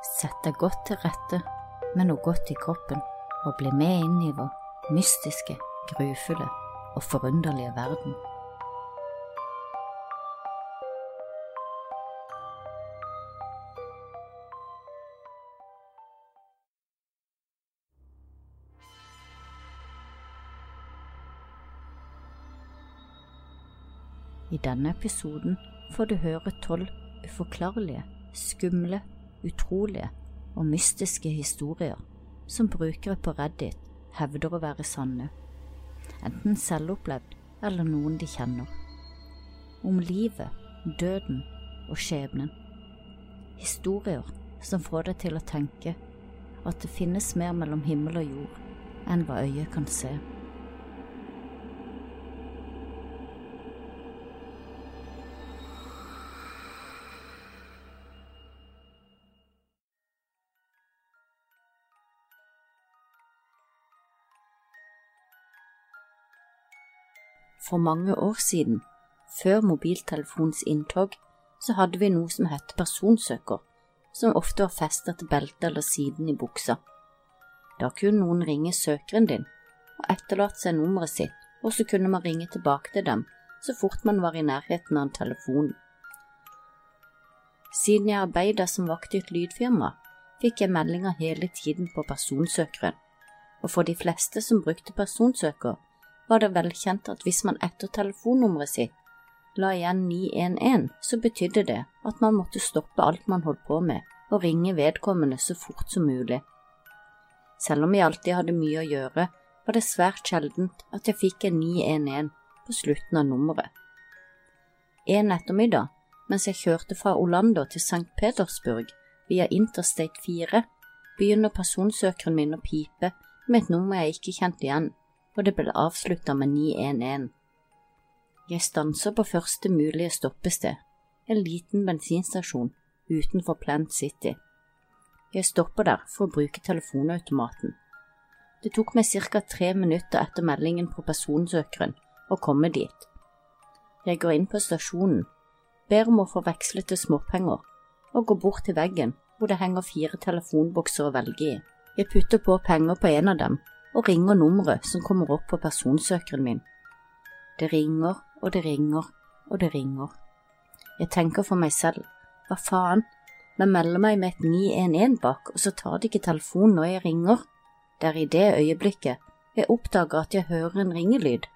Sett deg godt til rette med noe godt i kroppen, og bli med inn i vår mystiske, grufulle og forunderlige verden. I denne episoden får du høre tolv uforklarlige, skumle, utrolige og mystiske historier som brukere på Reddit hevder å være sanne, enten selvopplevd eller noen de kjenner. Om livet, døden og skjebnen. Historier som får deg til å tenke at det finnes mer mellom himmel og jord enn hva øyet kan se. For mange år siden, før mobiltelefonens inntog, så hadde vi noe som het personsøker, som ofte var festet til beltet eller siden i buksa. Da kunne noen ringe søkeren din og etterlate seg nummeret sitt, og så kunne man ringe tilbake til dem så fort man var i nærheten av en telefon. Siden jeg arbeidet som vakt i et lydfirma, fikk jeg meldinger hele tiden på personsøkeren, og for de fleste som brukte personsøker, var det velkjent at hvis man etter telefonnummeret sitt la igjen 911, så betydde det at man måtte stoppe alt man holdt på med, og ringe vedkommende så fort som mulig. Selv om jeg alltid hadde mye å gjøre, var det svært sjeldent at jeg fikk en 911 på slutten av nummeret. En ettermiddag, mens jeg kjørte fra Orlando til St. Petersburg via Interstate 4, begynner personsøkeren min å pipe med et nummer jeg ikke kjente igjen og det ble avslutta med 911. Jeg stanser på første mulige stoppested, en liten bensinstasjon utenfor Plant City. Jeg stopper der for å bruke telefonautomaten. Det tok meg ca. tre minutter etter meldingen på personsøkeren å komme dit. Jeg går inn på stasjonen, ber om å få vekslet til småpenger, og går bort til veggen hvor det henger fire telefonbokser å velge i. Jeg putter på penger på en av dem og ringer nummeret som kommer opp på personsøkeren min. Det ringer og det ringer og det ringer. Jeg tenker for meg selv, hva faen, men melder meg med et 911 bak, og så tar de ikke telefonen når jeg ringer. Det er i det øyeblikket jeg oppdager at jeg hører en ringelyd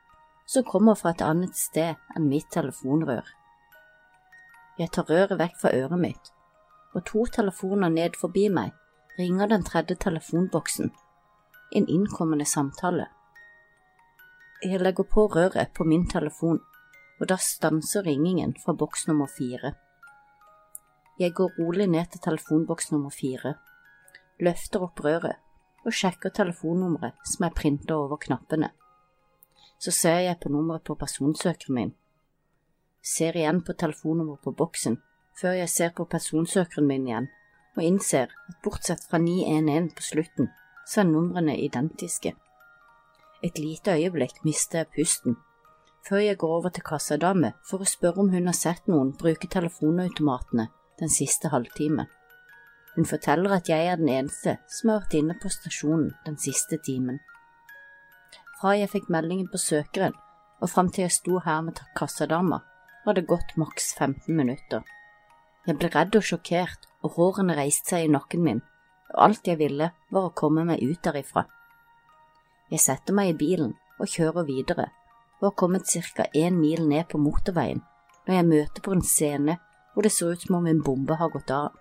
som kommer fra et annet sted enn mitt telefonrør. Jeg tar røret vekk fra øret mitt, og to telefoner ned forbi meg ringer den tredje telefonboksen en innkommende samtale. Jeg legger på røret på min telefon, og da stanser ringingen fra boks nummer fire. Jeg går rolig ned til telefonboks nummer fire, løfter opp røret og sjekker telefonnummeret som er printet over knappene. Så ser jeg på nummeret på personsøkeren min, ser igjen på telefonnummeret på boksen før jeg ser på personsøkeren min igjen og innser at bortsett fra 911 på slutten, så er numrene identiske. Et lite øyeblikk mister jeg pusten, før jeg går over til kassadame for å spørre om hun har sett noen bruke telefonautomatene den siste halvtimen. Hun forteller at jeg er den eneste som har vært inne på stasjonen den siste timen. Fra jeg fikk meldingen på søkeren og fram til jeg sto her med kassadama, var det gått maks 15 minutter. Jeg ble redd og sjokkert, og hårene reiste seg i nakken min alt jeg ville var å komme meg ut derifra. Jeg setter meg i bilen og kjører videre, og har kommet ca. én mil ned på motorveien når jeg møter på en scene hvor det ser ut som om en bombe har gått av.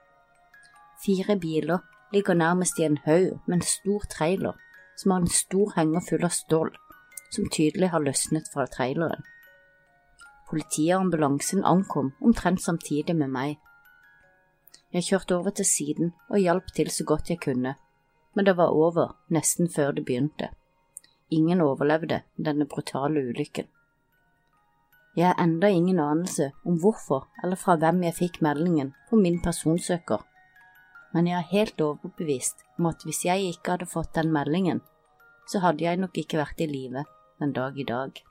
Fire biler ligger nærmest i en haug med en stor trailer som har en stor henger full av stål, som tydelig har løsnet fra traileren. Politiet og ambulansen ankom omtrent samtidig med meg. Jeg kjørte over til siden og hjalp til så godt jeg kunne, men det var over nesten før det begynte. Ingen overlevde denne brutale ulykken. Jeg har enda ingen anelse om hvorfor eller fra hvem jeg fikk meldingen på min personsøker, men jeg er helt overbevist om at hvis jeg ikke hadde fått den meldingen, så hadde jeg nok ikke vært i live den dag i dag.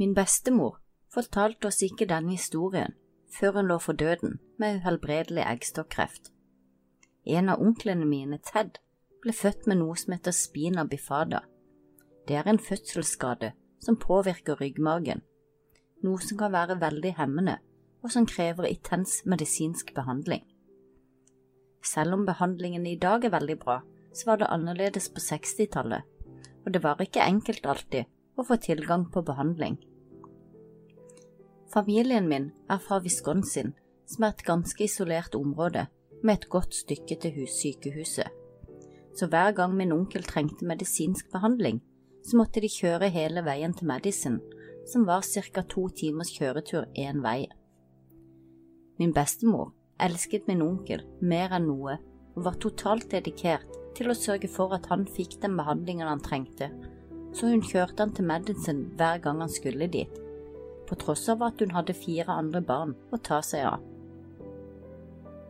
Min bestemor fortalte oss ikke denne historien før hun lå for døden med uhelbredelig eggstokkreft. En av onklene mine, Ted, ble født med noe som heter spina bifada. Det er en fødselsskade som påvirker ryggmargen, noe som kan være veldig hemmende og som krever intens medisinsk behandling. Selv om behandlingen i dag er veldig bra, så var det annerledes på 60-tallet, og det var ikke enkelt alltid å få tilgang på behandling. Familien min er fra Wisconsin, som er et ganske isolert område med et godt stykke til sykehuset. Så hver gang min onkel trengte medisinsk behandling, så måtte de kjøre hele veien til Madison, som var ca. to timers kjøretur én vei. Min bestemor elsket min onkel mer enn noe og var totalt dedikert til å sørge for at han fikk den behandlingen han trengte, så hun kjørte han til Madison hver gang han skulle dit, på tross av at hun hadde fire andre barn å ta seg av.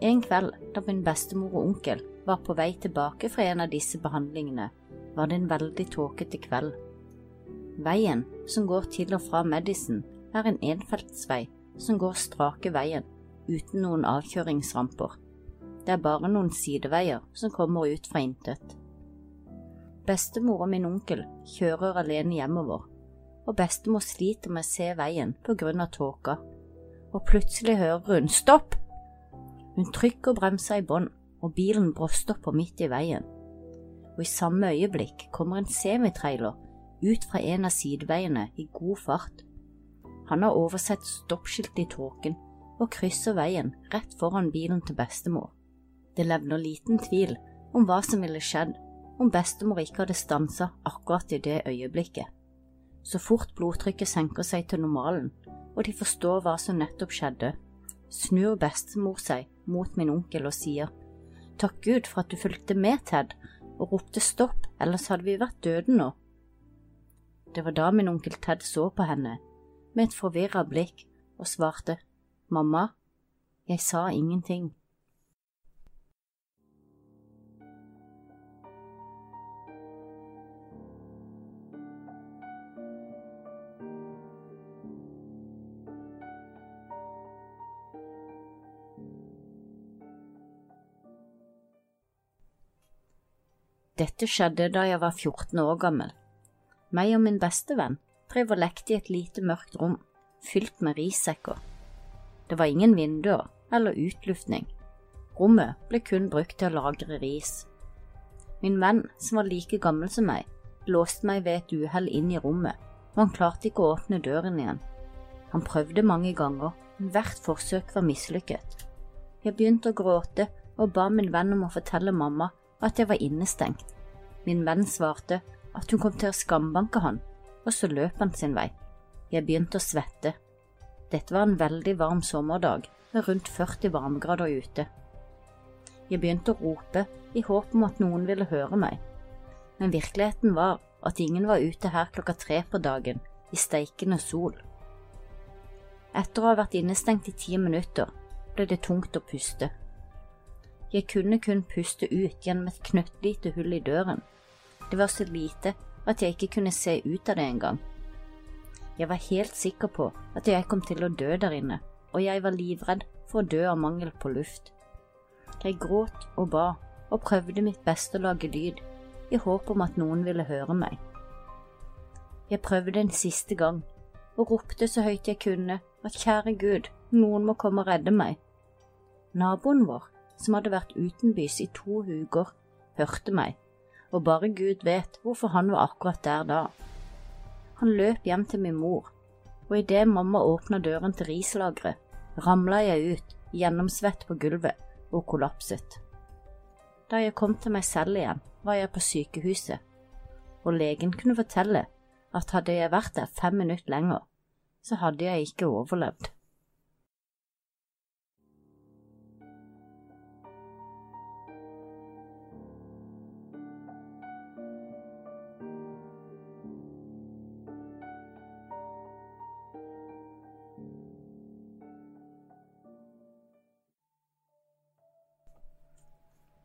En kveld da min bestemor og onkel var på vei tilbake fra en av disse behandlingene, var det en veldig tåkete kveld. Veien som går til og fra Medison, er en enfeltsvei som går strake veien, uten noen avkjøringsramper. Det er bare noen sideveier som kommer ut fra intet. Bestemor og min onkel kjører alene hjemover, og bestemor sliter med å se veien på grunn av tåka, og plutselig hører hun stopp! Hun trykker bremsa i bånn, og bilen bråstopper midt i veien og i samme øyeblikk kommer en semitrailer ut fra en av sideveiene i god fart. Han har oversett stoppskiltet i tåken og krysser veien rett foran bilen til bestemor. Det levner liten tvil om hva som ville skjedd om bestemor ikke hadde stansa akkurat i det øyeblikket. Så fort blodtrykket senker seg til normalen, og de forstår hva som nettopp skjedde, snur bestemor seg mot min onkel og sier Takk Gud for at du fulgte med, Ted, og ropte stopp, ellers hadde vi vært døde nå. Det var da min onkel Ted så på henne med et forvirra blikk og svarte, Mamma, jeg sa ingenting. Dette skjedde da jeg var 14 år gammel. Meg og min bestevenn drev og lekte i et lite mørkt rom, fylt med rissekker. Det var ingen vinduer eller utluftning. Rommet ble kun brukt til å lagre ris. Min venn, som var like gammel som meg, låste meg ved et uhell inn i rommet, og han klarte ikke å åpne døren igjen. Han prøvde mange ganger, men hvert forsøk var mislykket. Jeg begynte å gråte og ba min venn om å fortelle mamma at jeg var innestengt. Min venn svarte at hun kom til å skambanke han, og så løp han sin vei. Jeg begynte å svette. Dette var en veldig varm sommerdag med rundt 40 varmegrader ute. Jeg begynte å rope i håp om at noen ville høre meg, men virkeligheten var at ingen var ute her klokka tre på dagen i steikende sol. Etter å ha vært innestengt i ti minutter ble det tungt å puste. Jeg kunne kun puste ut gjennom et knøttlite hull i døren. Det var så lite at jeg ikke kunne se ut av det engang. Jeg var helt sikker på at jeg kom til å dø der inne, og jeg var livredd for å dø av mangel på luft. Jeg gråt og ba og prøvde mitt beste å lage lyd, i håp om at noen ville høre meg. Jeg prøvde en siste gang og ropte så høyt jeg kunne at kjære Gud, noen må komme og redde meg. Naboen vår som hadde vært utenbys i to uker, hørte meg, og bare Gud vet hvorfor han var akkurat der da. Han løp hjem til min mor, og idet mamma åpna døren til rislageret, ramla jeg ut, gjennomsvett på gulvet, og kollapset. Da jeg kom til meg selv igjen, var jeg på sykehuset, og legen kunne fortelle at hadde jeg vært der fem minutter lenger, så hadde jeg ikke overlevd.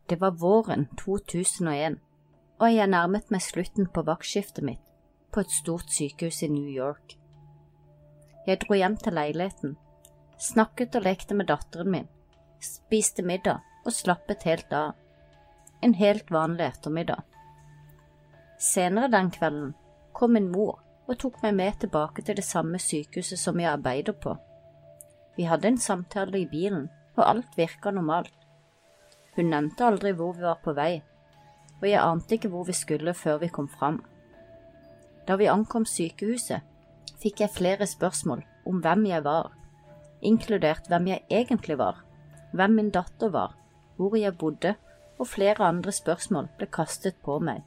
Det var våren 2001, og jeg nærmet meg slutten på vaktskiftet mitt på et stort sykehus i New York. Jeg dro hjem til leiligheten, snakket og lekte med datteren min, spiste middag og slappet helt av. En helt vanlig ettermiddag. Senere den kvelden kom min mor og tok meg med tilbake til det samme sykehuset som jeg arbeider på. Vi hadde en samtale i bilen, og alt virka normalt. Hun nevnte aldri hvor vi var på vei, og jeg ante ikke hvor vi skulle før vi kom fram. Da vi ankom sykehuset, fikk jeg flere spørsmål om hvem jeg var, inkludert hvem jeg egentlig var, hvem min datter var, hvor jeg bodde, og flere andre spørsmål ble kastet på meg.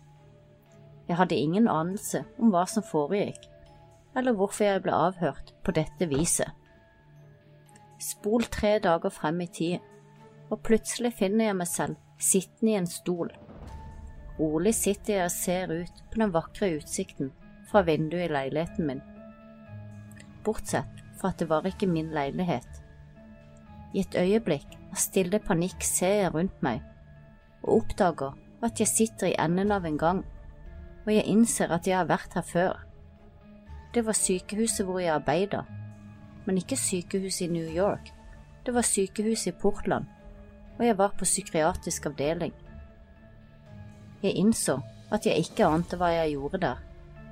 Jeg hadde ingen anelse om hva som foregikk, eller hvorfor jeg ble avhørt på dette viset. Spol tre dager frem i tid, og plutselig finner jeg meg selv sittende i en stol. Rolig sitter jeg og ser ut på den vakre utsikten fra vinduet i leiligheten min. Bortsett fra at det var ikke min leilighet. I et øyeblikk av stille panikk ser jeg rundt meg, og oppdager at jeg sitter i enden av en gang og jeg innser at jeg har vært her før. Det var sykehuset hvor jeg arbeida, men ikke sykehuset i New York. Det var sykehuset i Portland, og jeg var på psykiatrisk avdeling. Jeg innså at jeg ikke ante hva jeg gjorde der,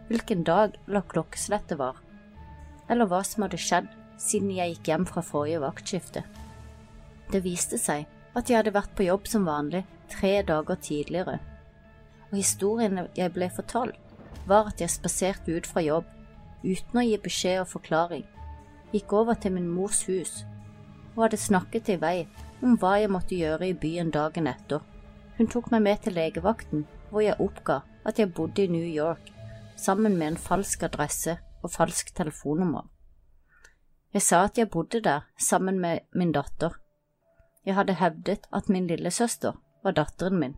hvilken dag eller klokkeslett det var, eller hva som hadde skjedd siden jeg gikk hjem fra forrige vaktskifte. Det viste seg at jeg hadde vært på jobb som vanlig tre dager tidligere og historien jeg ble fortalt, var at jeg spaserte ut fra jobb, uten å gi beskjed og forklaring, gikk over til min mors hus og hadde snakket i vei om hva jeg måtte gjøre i byen dagen etter. Hun tok meg med til legevakten, hvor jeg oppga at jeg bodde i New York, sammen med en falsk adresse og falsk telefonnummer. Jeg sa at jeg bodde der sammen med min datter. Jeg hadde hevdet at min lillesøster var datteren min.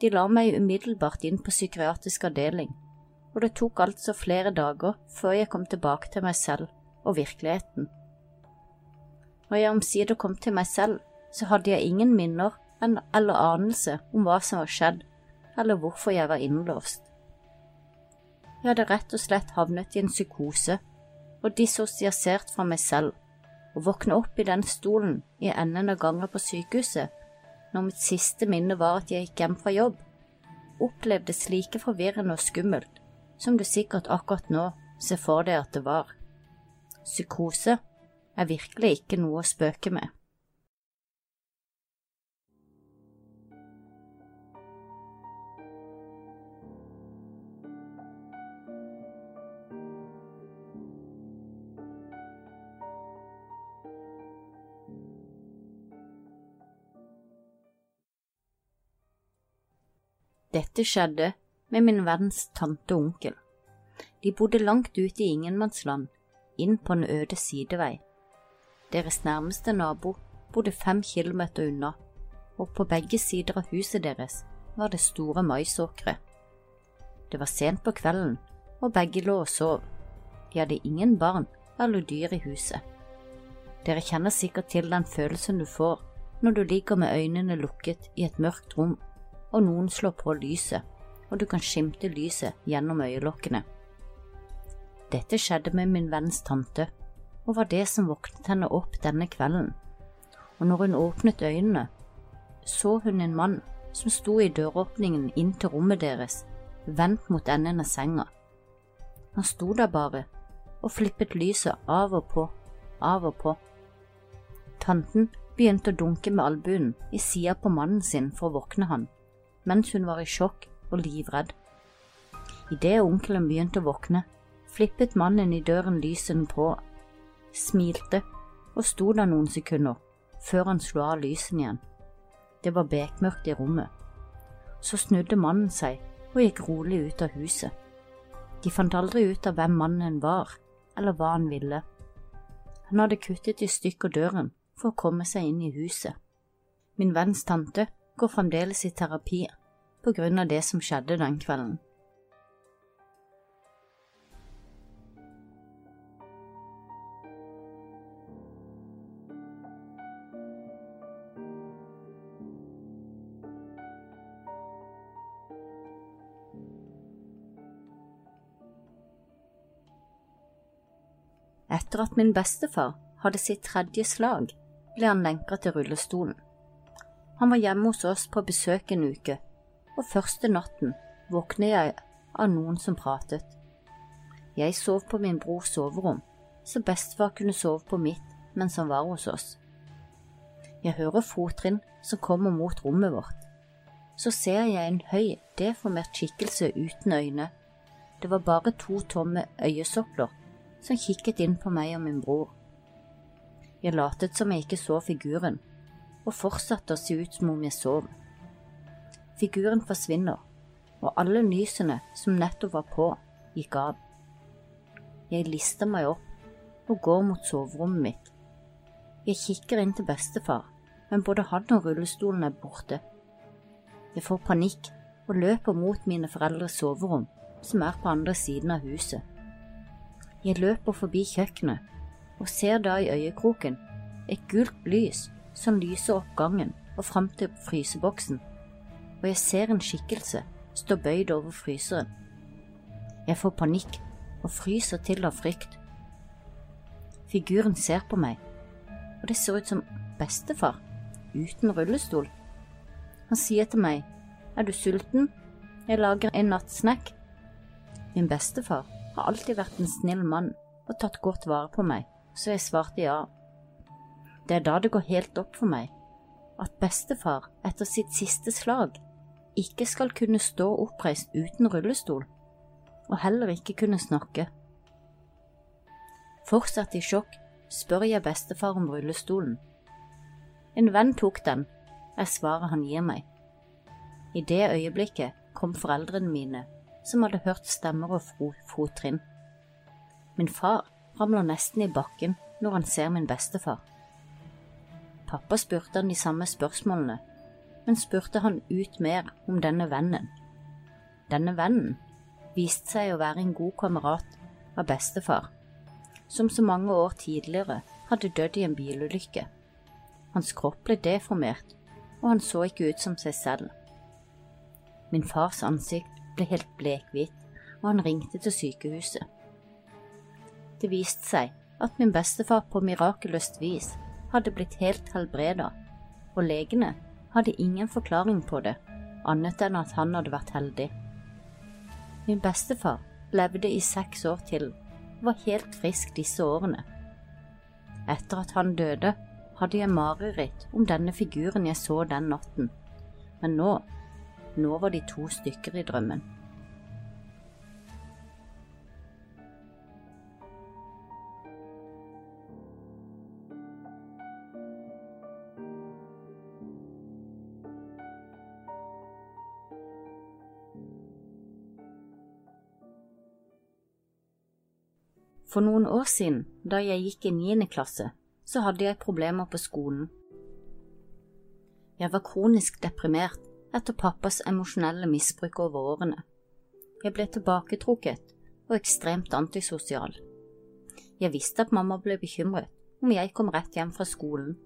De la meg umiddelbart inn på psykiatrisk avdeling, og det tok altså flere dager før jeg kom tilbake til meg selv og virkeligheten. Når jeg omsider kom til meg selv, så hadde jeg ingen minner eller anelse om hva som var skjedd, eller hvorfor jeg var innlåst. Jeg hadde rett og slett havnet i en psykose og dissosiasert fra meg selv, og våkne opp i den stolen i enden av gangen på sykehuset når mitt siste minne var at jeg gikk hjem fra jobb, opplevdes like forvirrende og skummelt som du sikkert akkurat nå ser for deg at det var. Psykose er virkelig ikke noe å spøke med. Dette skjedde med min venns tante og onkel. De bodde langt ute i ingenmannsland, inn på en øde sidevei. Deres nærmeste nabo bodde fem kilometer unna, og på begge sider av huset deres var det store maisåkre. Det var sent på kvelden, og begge lå og sov. De hadde ingen barn eller dyr i huset. Dere kjenner sikkert til den følelsen du får når du ligger med øynene lukket i et mørkt rom og noen slår på lyset, og du kan skimte lyset gjennom øyelokkene. Dette skjedde med min venns tante, og var det som våknet henne opp denne kvelden, og når hun åpnet øynene, så hun en mann som sto i døråpningen inn til rommet deres, vendt mot enden av senga. Han sto der bare og flippet lyset av og på, av og på. Tanten begynte å dunke med albuen i sida på mannen sin for å våkne han, mens hun var i sjokk og livredd. Idet onkelen begynte å våkne, flippet mannen i døren lysene på, smilte og sto der noen sekunder før han slo av lysene igjen. Det var bekmørkt i rommet. Så snudde mannen seg og gikk rolig ut av huset. De fant aldri ut av hvem mannen var, eller hva han ville. Han hadde kuttet i stykker døren for å komme seg inn i huset. Min venns tante går fremdeles i terapi på grunn av det som skjedde den kvelden. Etter at min bestefar hadde sitt tredje slag, ble han lenka til rullestolen. Han var hjemme hos oss på besøk en uke, og første natten våknet jeg av noen som pratet. Jeg sov på min brors soverom, så bestefar kunne sove på mitt mens han var hos oss. Jeg hører fottrinn som kommer mot rommet vårt. Så ser jeg en høy, deformert skikkelse uten øyne. Det var bare to tomme øyesokler som kikket inn på meg og min bror. Jeg latet som jeg ikke så figuren, og fortsatte å se ut som om jeg sov. Figuren forsvinner, og alle lysene som nettopp var på, gikk av. Jeg lister meg opp og går mot soverommet mitt. Jeg kikker inn til bestefar, men både han og rullestolen er borte. Jeg får panikk og løper mot mine foreldres soverom, som er på andre siden av huset. Jeg løper forbi kjøkkenet og ser da i øyekroken et gult lys som lyser opp gangen og fram til fryseboksen, og jeg ser en skikkelse stå bøyd over fryseren. Jeg får panikk og fryser til av frykt. Figuren ser på meg, og det ser ut som bestefar, uten rullestol. Han sier til meg, er du sulten? Jeg lager en nattsnekk. Min bestefar har alltid vært en snill mann og tatt godt vare på meg, så jeg svarte ja. Det er da det går helt opp for meg at bestefar etter sitt siste slag ikke skal kunne stå oppreist uten rullestol, og heller ikke kunne snakke. Fortsatt i sjokk spør jeg bestefar om rullestolen. En venn tok den, er svaret han gir meg. I det øyeblikket kom foreldrene mine, som hadde hørt stemmer og fottrinn. Min far ramler nesten i bakken når han ser min bestefar. Pappa spurte han de samme spørsmålene, men spurte han ut mer om denne vennen. Denne vennen viste seg å være en god kamerat av bestefar, som så mange år tidligere hadde dødd i en bilulykke. Hans kropp ble deformert, og han så ikke ut som seg selv. Min fars ansikt ble helt blekhvit, og han ringte til sykehuset. Det viste seg at min bestefar på mirakeløst vis hadde blitt helt helbreda, og legene hadde ingen forklaring på det, annet enn at han hadde vært heldig. Min bestefar levde i seks år til og var helt frisk disse årene. Etter at han døde, hadde jeg mareritt om denne figuren jeg så den natten, men nå, nå var de to stykker i drømmen. For noen år siden, da jeg gikk i niende klasse, så hadde jeg problemer på skolen. Jeg var kronisk deprimert etter pappas emosjonelle misbruk over årene. Jeg ble tilbaketrukket og ekstremt antisosial. Jeg visste at mamma ble bekymret om jeg kom rett hjem fra skolen.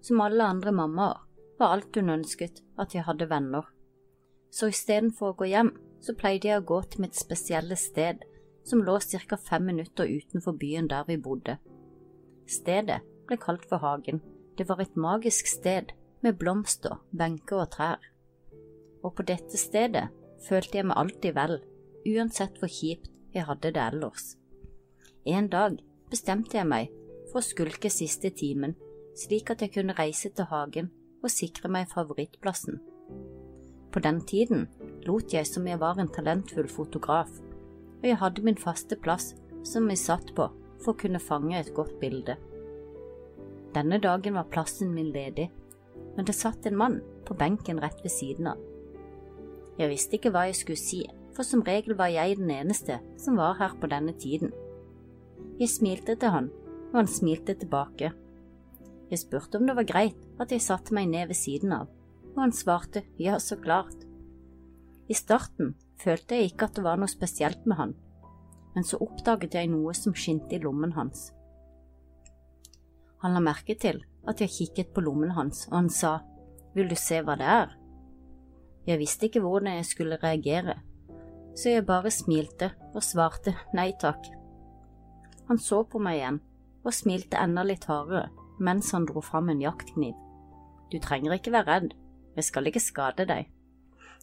Som alle andre mammaer var alt hun ønsket at jeg hadde venner. Så istedenfor å gå hjem, så pleide jeg å gå til mitt spesielle sted som lå ca. fem minutter utenfor byen der vi bodde. Stedet ble kalt for Hagen. Det var et magisk sted med blomster, benker og trær. Og på dette stedet følte jeg meg alltid vel, uansett hvor kjipt jeg hadde det ellers. En dag bestemte jeg meg for å skulke siste timen, slik at jeg kunne reise til Hagen og sikre meg favorittplassen. På den tiden lot jeg som jeg var en talentfull fotograf og jeg hadde min faste plass som jeg satt på for å kunne fange et godt bilde. Denne dagen var plassen min ledig, men det satt en mann på benken rett ved siden av. Jeg visste ikke hva jeg skulle si, for som regel var jeg den eneste som var her på denne tiden. Jeg smilte til han, og han smilte tilbake. Jeg spurte om det var greit at jeg satte meg ned ved siden av, og han svarte ja, så klart. I starten følte jeg ikke at det var noe spesielt med han, men så oppdaget jeg noe som skinte i lommen hans. Han la merke til at jeg kikket på lommen hans, og han sa, Vil du se hva det er? Jeg visste ikke hvordan jeg skulle reagere, så jeg bare smilte og svarte nei takk. Han så på meg igjen og smilte enda litt hardere mens han dro fram en jaktkniv. Du trenger ikke være redd, jeg skal ikke skade deg.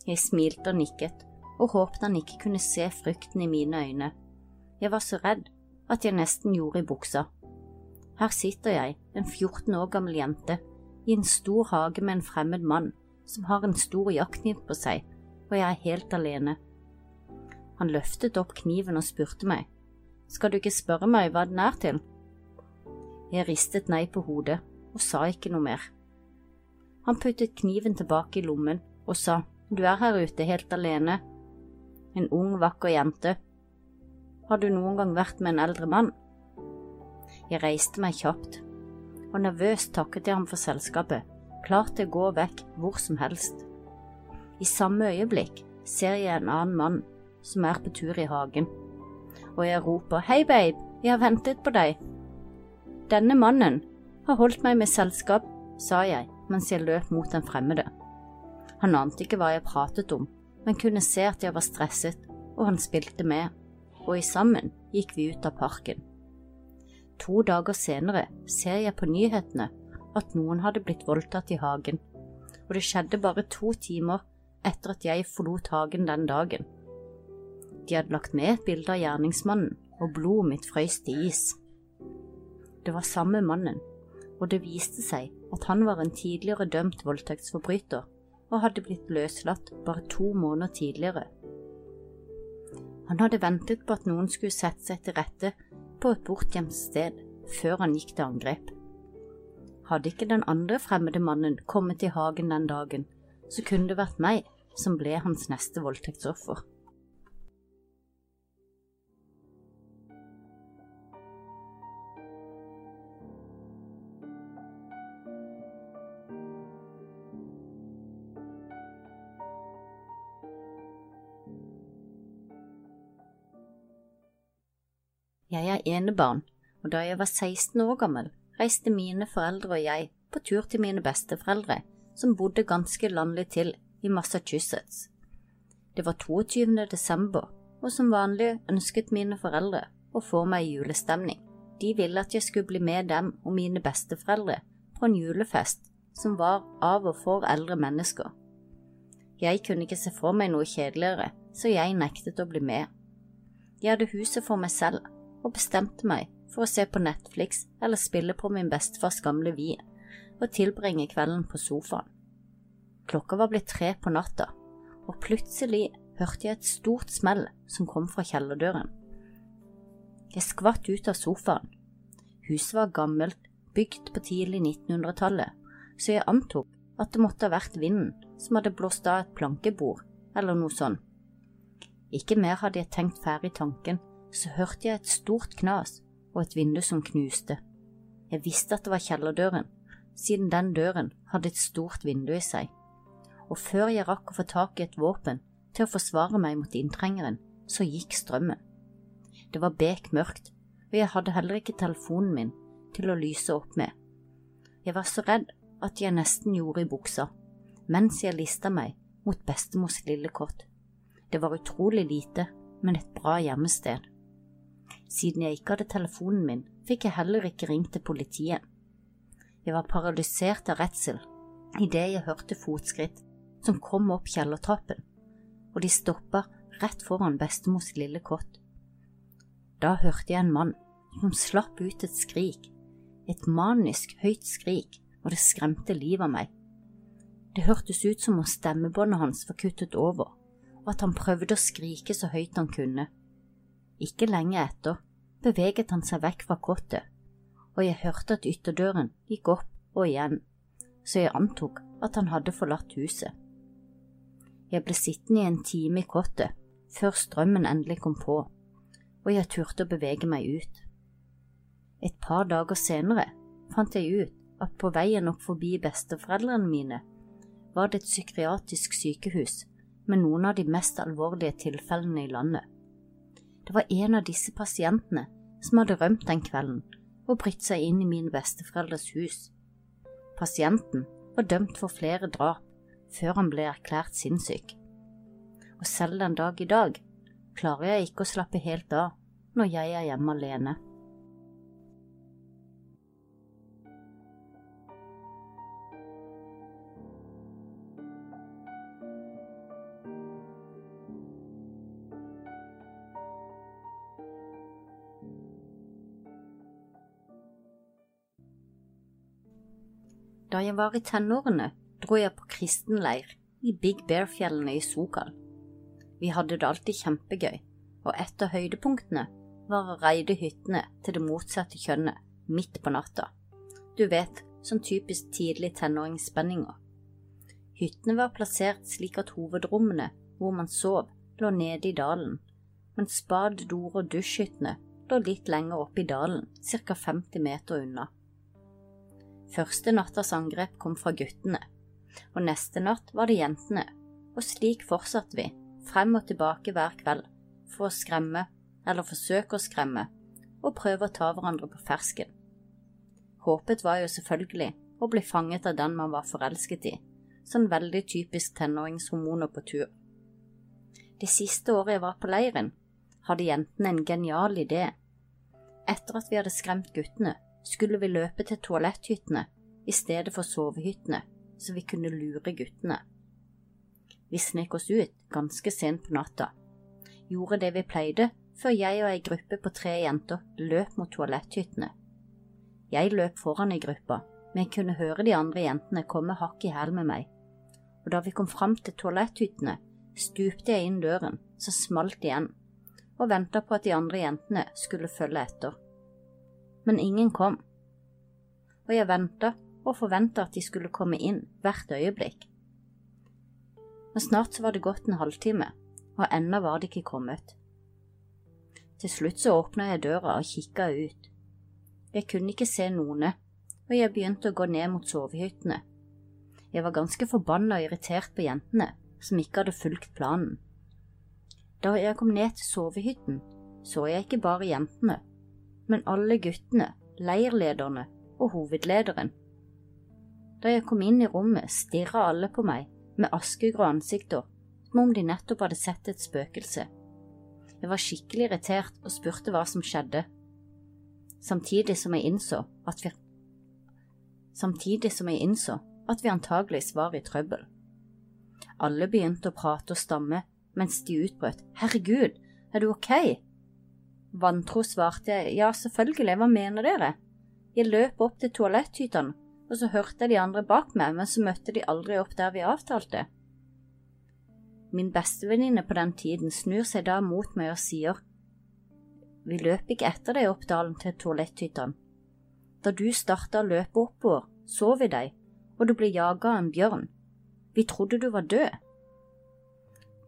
Jeg smilte og nikket, og håpet han ikke kunne se frykten i mine øyne. Jeg var så redd at jeg nesten gjorde i buksa. Her sitter jeg, en 14 år gammel jente, i en stor hage med en fremmed mann som har en stor jaktkniv på seg, og jeg er helt alene. Han løftet opp kniven og spurte meg, skal du ikke spørre meg hva den er til? Jeg ristet nei på hodet og sa ikke noe mer. Han puttet kniven tilbake i lommen og sa, du er her ute helt alene, en ung, vakker jente. Har du noen gang vært med en eldre mann? Jeg reiste meg kjapt, og nervøst takket jeg ham for selskapet, klar til å gå vekk hvor som helst. I samme øyeblikk ser jeg en annen mann som er på tur i hagen, og jeg roper hei, babe, jeg har ventet på deg. Denne mannen har holdt meg med selskap, sa jeg mens jeg løp mot den fremmede. Han ante ikke hva jeg pratet om, men kunne se at jeg var stresset, og han spilte med, og i sammen gikk vi ut av parken. To dager senere ser jeg på nyhetene at noen hadde blitt voldtatt i hagen, og det skjedde bare to timer etter at jeg forlot hagen den dagen. De hadde lagt med et bilde av gjerningsmannen, og blodet mitt frøys til is. Det var samme mannen, og det viste seg at han var en tidligere dømt voldtektsforbryter og hadde blitt løslatt bare to måneder tidligere. Han hadde ventet på at noen skulle sette seg til rette på et bortgjemt sted før han gikk til angrep. Hadde ikke den andre fremmede mannen kommet i hagen den dagen, så kunne det vært meg som ble hans neste voldtektsoffer. Jeg er enebarn, og da jeg var 16 år gammel, reiste mine foreldre og jeg på tur til mine besteforeldre, som bodde ganske landlig til i Massachusetts. Det var 22. desember, og som vanlig ønsket mine foreldre å få meg i julestemning. De ville at jeg skulle bli med dem og mine besteforeldre på en julefest som var av og for eldre mennesker. Jeg kunne ikke se for meg noe kjedeligere, så jeg nektet å bli med. Jeg hadde huset for meg selv og bestemte meg for å se på Netflix eller spille på min bestefars gamle Wii og tilbringe kvelden på sofaen. Klokka var blitt tre på natta, og plutselig hørte jeg et stort smell som kom fra kjellerdøren. Jeg skvatt ut av sofaen. Huset var gammelt, bygd på tidlig 1900-tallet, så jeg antok at det måtte ha vært vinden som hadde blåst av et plankebord eller noe sånt. Ikke mer hadde jeg tenkt ferdig tanken så hørte jeg et stort knas og et vindu som knuste. Jeg visste at det var kjellerdøren, siden den døren hadde et stort vindu i seg, og før jeg rakk å få tak i et våpen til å forsvare meg mot inntrengeren, så gikk strømmen. Det var bekmørkt, og jeg hadde heller ikke telefonen min til å lyse opp med. Jeg var så redd at jeg nesten gjorde i buksa, mens jeg lista meg mot bestemors lille kott. Det var utrolig lite, men et bra gjemmested. Siden jeg ikke hadde telefonen min, fikk jeg heller ikke ringt til politiet. Jeg var paralysert av redsel idet jeg hørte fotskritt som kom opp kjellertrappen, og de stoppa rett foran bestemors lille kott. Da hørte jeg en mann som slapp ut et skrik, et manisk høyt skrik, og det skremte livet av meg. Det hørtes ut som om stemmebåndet hans var kuttet over, og at han prøvde å skrike så høyt han kunne. Ikke lenge etter beveget han seg vekk fra kottet, og jeg hørte at ytterdøren gikk opp og igjen, så jeg antok at han hadde forlatt huset. Jeg ble sittende i en time i kottet før strømmen endelig kom på, og jeg turte å bevege meg ut. Et par dager senere fant jeg ut at på veien opp forbi besteforeldrene mine var det et psykiatrisk sykehus med noen av de mest alvorlige tilfellene i landet. Det var en av disse pasientene som hadde rømt den kvelden og brytt seg inn i mine besteforeldres hus. Pasienten var dømt for flere drap før han ble erklært sinnssyk. Og selv den dag i dag klarer jeg ikke å slappe helt av når jeg er hjemme alene. Jeg var i tenårene, dro jeg på kristenleir i Big Bear-fjellene i Sokal. Vi hadde det alltid kjempegøy, og et av høydepunktene var å reide hyttene til det motsatte kjønnet midt på natta. Du vet, sånn typisk tidlig tenåringsspenninger. Hyttene var plassert slik at hovedrommene hvor man sov, lå nede i dalen, mens bad, dor og dusjhyttene lå litt lenger oppe i dalen, ca 50 meter unna. Første nattas angrep kom fra guttene, og neste natt var det jentene, og slik fortsatte vi, frem og tilbake hver kveld, for å skremme, eller forsøke å skremme, og prøve å ta hverandre på fersken. Håpet var jo selvfølgelig å bli fanget av den man var forelsket i, sånn veldig typisk tenåringshormoner på tur. Det siste året jeg var på leiren, hadde jentene en genial idé. Etter at vi hadde skremt guttene, skulle vi løpe til toaletthyttene i stedet for sovehyttene, så vi kunne lure guttene. Vi snek oss ut ganske sent på natta, gjorde det vi pleide, før jeg og ei gruppe på tre jenter løp mot toaletthyttene. Jeg løp foran i gruppa, men jeg kunne høre de andre jentene komme hakk i hæl med meg, og da vi kom fram til toaletthyttene, stupte jeg inn døren, så smalt igjen, og venta på at de andre jentene skulle følge etter. Men ingen kom, og jeg venta og forventa at de skulle komme inn hvert øyeblikk. Men snart så var det gått en halvtime, og ennå var de ikke kommet. Til slutt så åpna jeg døra og kikka ut. Jeg kunne ikke se noen, og jeg begynte å gå ned mot sovehyttene. Jeg var ganske forbanna og irritert på jentene, som ikke hadde fulgt planen. Da jeg kom ned til sovehytten, så jeg ikke bare jentene, men alle guttene, leirlederne og hovedlederen. Da jeg kom inn i rommet, stirra alle på meg med askegrå ansikter, som om de nettopp hadde sett et spøkelse. Jeg var skikkelig irritert og spurte hva som skjedde, samtidig som jeg innså at vi Samtidig som jeg innså at vi antageligvis var i trøbbel. Alle begynte å prate og stamme mens de utbrøt Herregud, er du ok? Vantro svarte jeg ja, selvfølgelig, hva mener dere? Jeg løp opp til toaletthyttene, og så hørte jeg de andre bak meg, men så møtte de aldri opp der vi avtalte. Min bestevenninne på den tiden snur seg da mot meg og sier Vi løp ikke etter deg opp dalen til toaletthyttene. Da du starta å løpe oppover, så vi deg, og du ble jaga av en bjørn. Vi trodde du var død.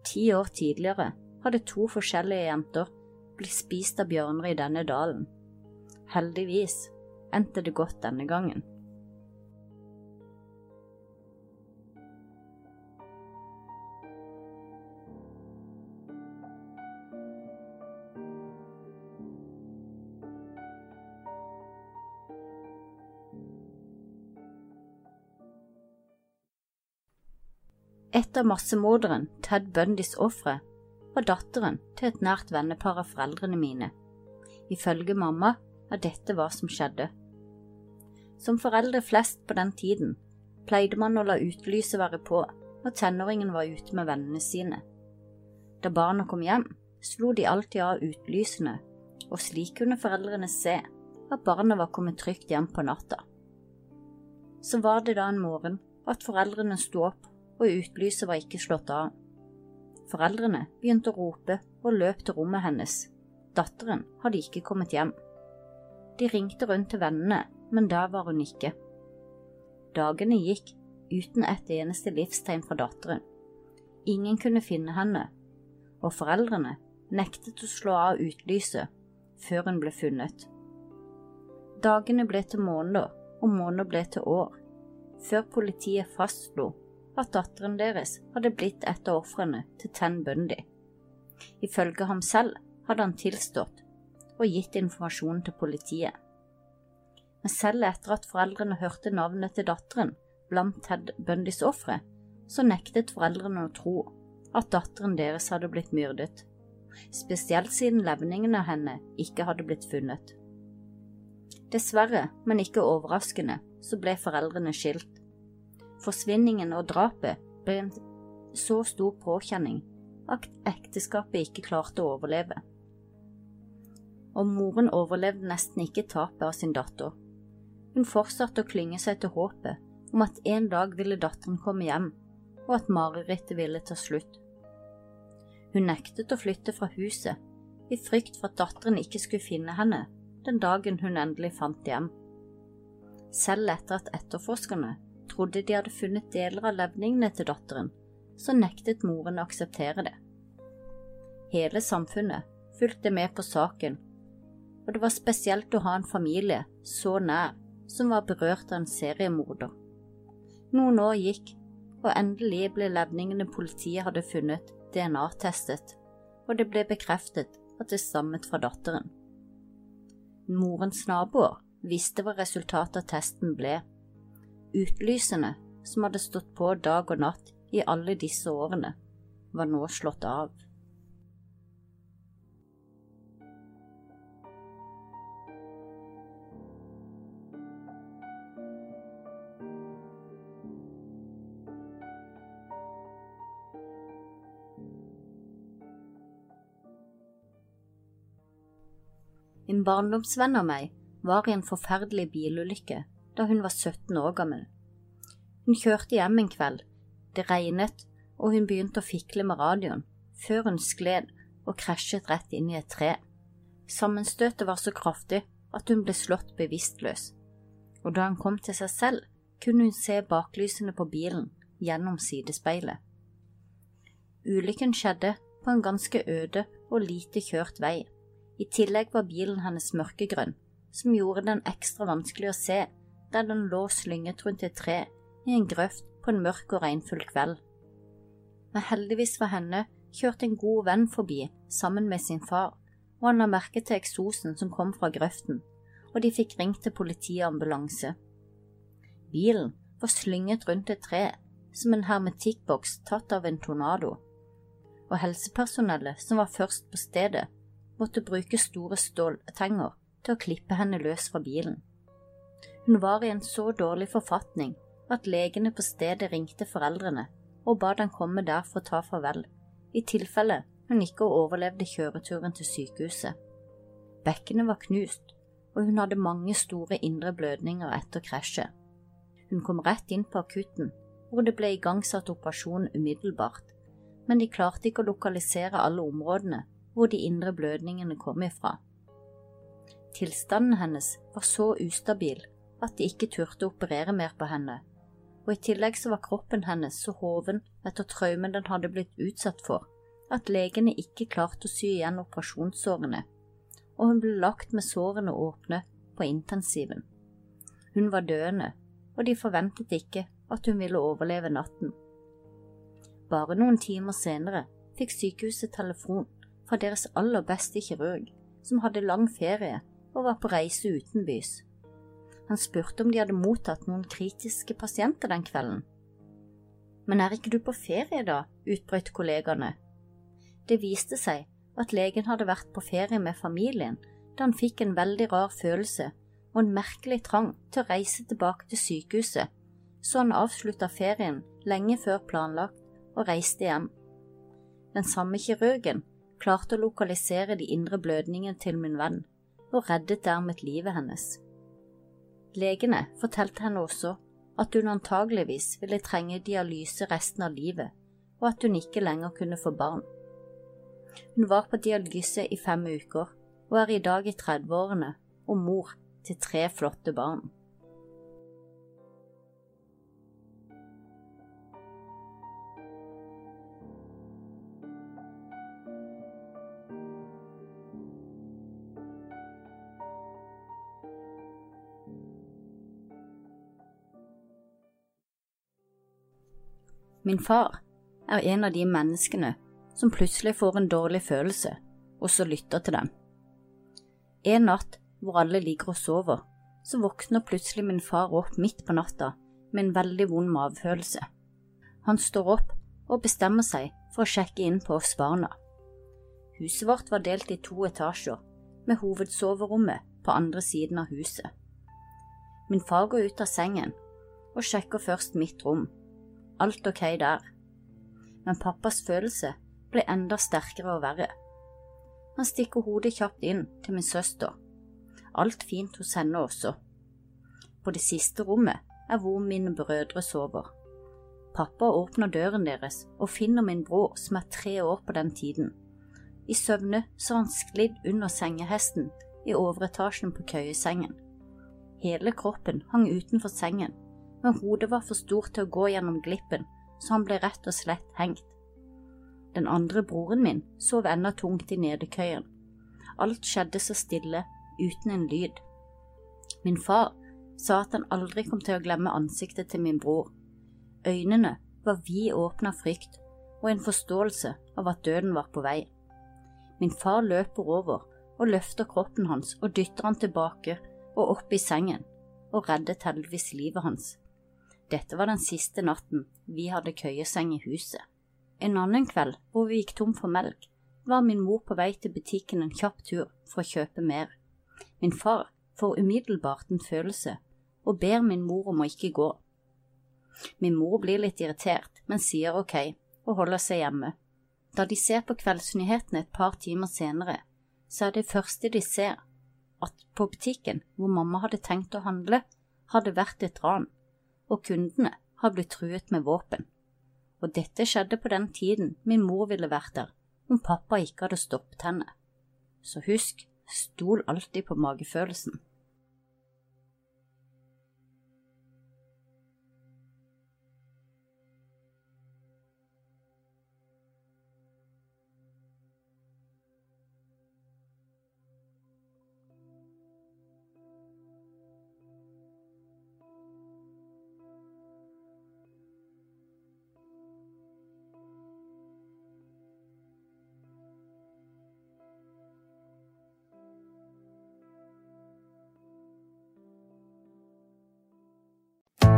Ti år tidligere hadde to forskjellige jenter blitt spist av bjørner i denne dalen. Heldigvis endte det godt denne gangen. Et av massemorderen, Ted Bundys ofre, var datteren til et nært vennepar av foreldrene mine. Ifølge mamma er dette hva som skjedde. Som foreldre flest på den tiden pleide man å la utelyset være på når tenåringen var ute med vennene sine. Da barna kom hjem, slo de alltid av utelysene, og slik kunne foreldrene se at barna var kommet trygt hjem på natta. Så var det da en morgen at foreldrene sto opp og utelyset var ikke slått av. Foreldrene begynte å rope og løp til rommet hennes. Datteren hadde ikke kommet hjem. De ringte rundt til vennene, men der var hun ikke. Dagene gikk uten et eneste livstegn fra datteren. Ingen kunne finne henne, og foreldrene nektet å slå av utlyset før hun ble funnet. Dagene ble til måneder, og måneder ble til år, før politiet fastslo at datteren deres hadde blitt et av ofrene til Ten Bundy. Ifølge ham selv hadde han tilstått og gitt informasjon til politiet. Men selv etter at foreldrene hørte navnet til datteren blant Ted Bundys ofre, så nektet foreldrene å tro at datteren deres hadde blitt myrdet, spesielt siden levningene av henne ikke hadde blitt funnet. Dessverre, men ikke overraskende, så ble foreldrene skilt Forsvinningen og drapet ble en så stor påkjenning at ekteskapet ikke klarte å overleve. Og moren overlevde nesten ikke tapet av sin datter. Hun fortsatte å klynge seg til håpet om at en dag ville datteren komme hjem, og at marerittet ville ta slutt. Hun nektet å flytte fra huset, i frykt for at datteren ikke skulle finne henne den dagen hun endelig fant hjem. Selv etter at etterforskerne trodde de hadde funnet deler av levningene til datteren, så nektet moren å akseptere det. Hele samfunnet fulgte med på saken, og det var spesielt å ha en familie så nær som var berørt av en seriemorder. Noen år gikk, og endelig ble levningene politiet hadde funnet, DNA-testet, og det ble bekreftet at det stammet fra datteren. Morens naboer visste hva resultatet av testen ble. Utlysene, som hadde stått på dag og natt i alle disse årene, var nå slått av. En barndomsvenn av meg var i en forferdelig bilulykke da hun var 17 år gammel. Hun kjørte hjem en kveld, det regnet og hun begynte å fikle med radioen, før hun skled og krasjet rett inn i et tre. Sammenstøtet var så kraftig at hun ble slått bevisstløs, og da hun kom til seg selv, kunne hun se baklysene på bilen gjennom sidespeilet. Ulykken skjedde på en ganske øde og lite kjørt vei. I tillegg var bilen hennes mørkegrønn, som gjorde den ekstra vanskelig å se der den lå slynget rundt et tre i en grøft på en mørk og regnfull kveld. Men heldigvis for henne kjørte en god venn forbi sammen med sin far, og han la merke til eksosen som kom fra grøften, og de fikk ringt til politi og ambulanse. Bilen var slynget rundt et tre som en hermetikkboks tatt av en tornado, og helsepersonellet som var først på stedet, måtte bruke store ståltenger til å klippe henne løs fra bilen. Hun var i en så dårlig forfatning at legene på stedet ringte foreldrene og ba dem komme der for å ta farvel, i tilfelle hun ikke overlevde kjøreturen til sykehuset. Bekkenet var knust, og hun hadde mange store indre blødninger etter krasjet. Hun kom rett inn på akutten, hvor det ble igangsatt operasjon umiddelbart, men de klarte ikke å lokalisere alle områdene hvor de indre blødningene kom ifra. Tilstanden hennes var så ustabil at de ikke turte å operere mer på henne, og i tillegg så var kroppen hennes så hoven etter traumen den hadde blitt utsatt for, at legene ikke klarte å sy igjen operasjonssårene, og hun ble lagt med sårene åpne på intensiven. Hun var døende, og de forventet ikke at hun ville overleve natten. Bare noen timer senere fikk sykehuset telefon fra deres aller beste kirurg, som hadde lang ferie og var på reise utenbys. Han spurte om de hadde mottatt noen kritiske pasienter den kvelden. Men er ikke du på ferie, da? utbrøt kollegaene. Det viste seg at legen hadde vært på ferie med familien da han fikk en veldig rar følelse og en merkelig trang til å reise tilbake til sykehuset, så han avslutta ferien lenge før planlagt og reiste hjem. Den samme kirurgen klarte å lokalisere de indre blødningene til min venn, og reddet dermed livet hennes. Legene fortalte henne også at hun antageligvis ville trenge dialyse resten av livet, og at hun ikke lenger kunne få barn. Hun var på dialyse i fem uker, og er i dag i 30-årene og mor til tre flotte barn. Min far er en av de menneskene som plutselig får en dårlig følelse, og så lytter til dem. En natt hvor alle ligger og sover, så våkner plutselig min far opp midt på natta med en veldig vond mavefølelse. Han står opp og bestemmer seg for å sjekke inn på oss barna. Huset vårt var delt i to etasjer, med hovedsoverommet på andre siden av huset. Min far går ut av sengen og sjekker først mitt rom alt ok der, men pappas følelse ble enda sterkere og verre. Han stikker hodet kjapt inn til min søster. Alt fint hos henne også. På det siste rommet er hvor mine brødre sover. Pappa åpner døren deres og finner min bror som er tre år på den tiden. I søvne så har han sklidd under sengehesten i overetasjen på køyesengen. Hele kroppen hang utenfor sengen, men hodet var for stort til å gå gjennom glippen, så han ble rett og slett hengt. Den andre broren min sov enda tungt i nedekøyen. Alt skjedde så stille, uten en lyd. Min far sa at han aldri kom til å glemme ansiktet til min bror. Øynene var vid åpne av frykt og en forståelse av at døden var på vei. Min far løper over og løfter kroppen hans og dytter han tilbake og opp i sengen, og reddet heldigvis livet hans. Dette var den siste natten vi hadde køyeseng i huset. En annen kveld, hvor vi gikk tom for melk, var min mor på vei til butikken en kjapp tur for å kjøpe mer. Min far får umiddelbart en følelse og ber min mor om å ikke gå. Min mor blir litt irritert, men sier ok og holder seg hjemme. Da de ser på kveldsnyhetene et par timer senere, så er det første de ser, at på butikken hvor mamma hadde tenkt å handle, hadde vært et ran, og kundene har blitt truet med våpen og dette skjedde på den tiden min mor ville vært der om pappa ikke hadde stoppet henne. Så husk, stol alltid på magefølelsen.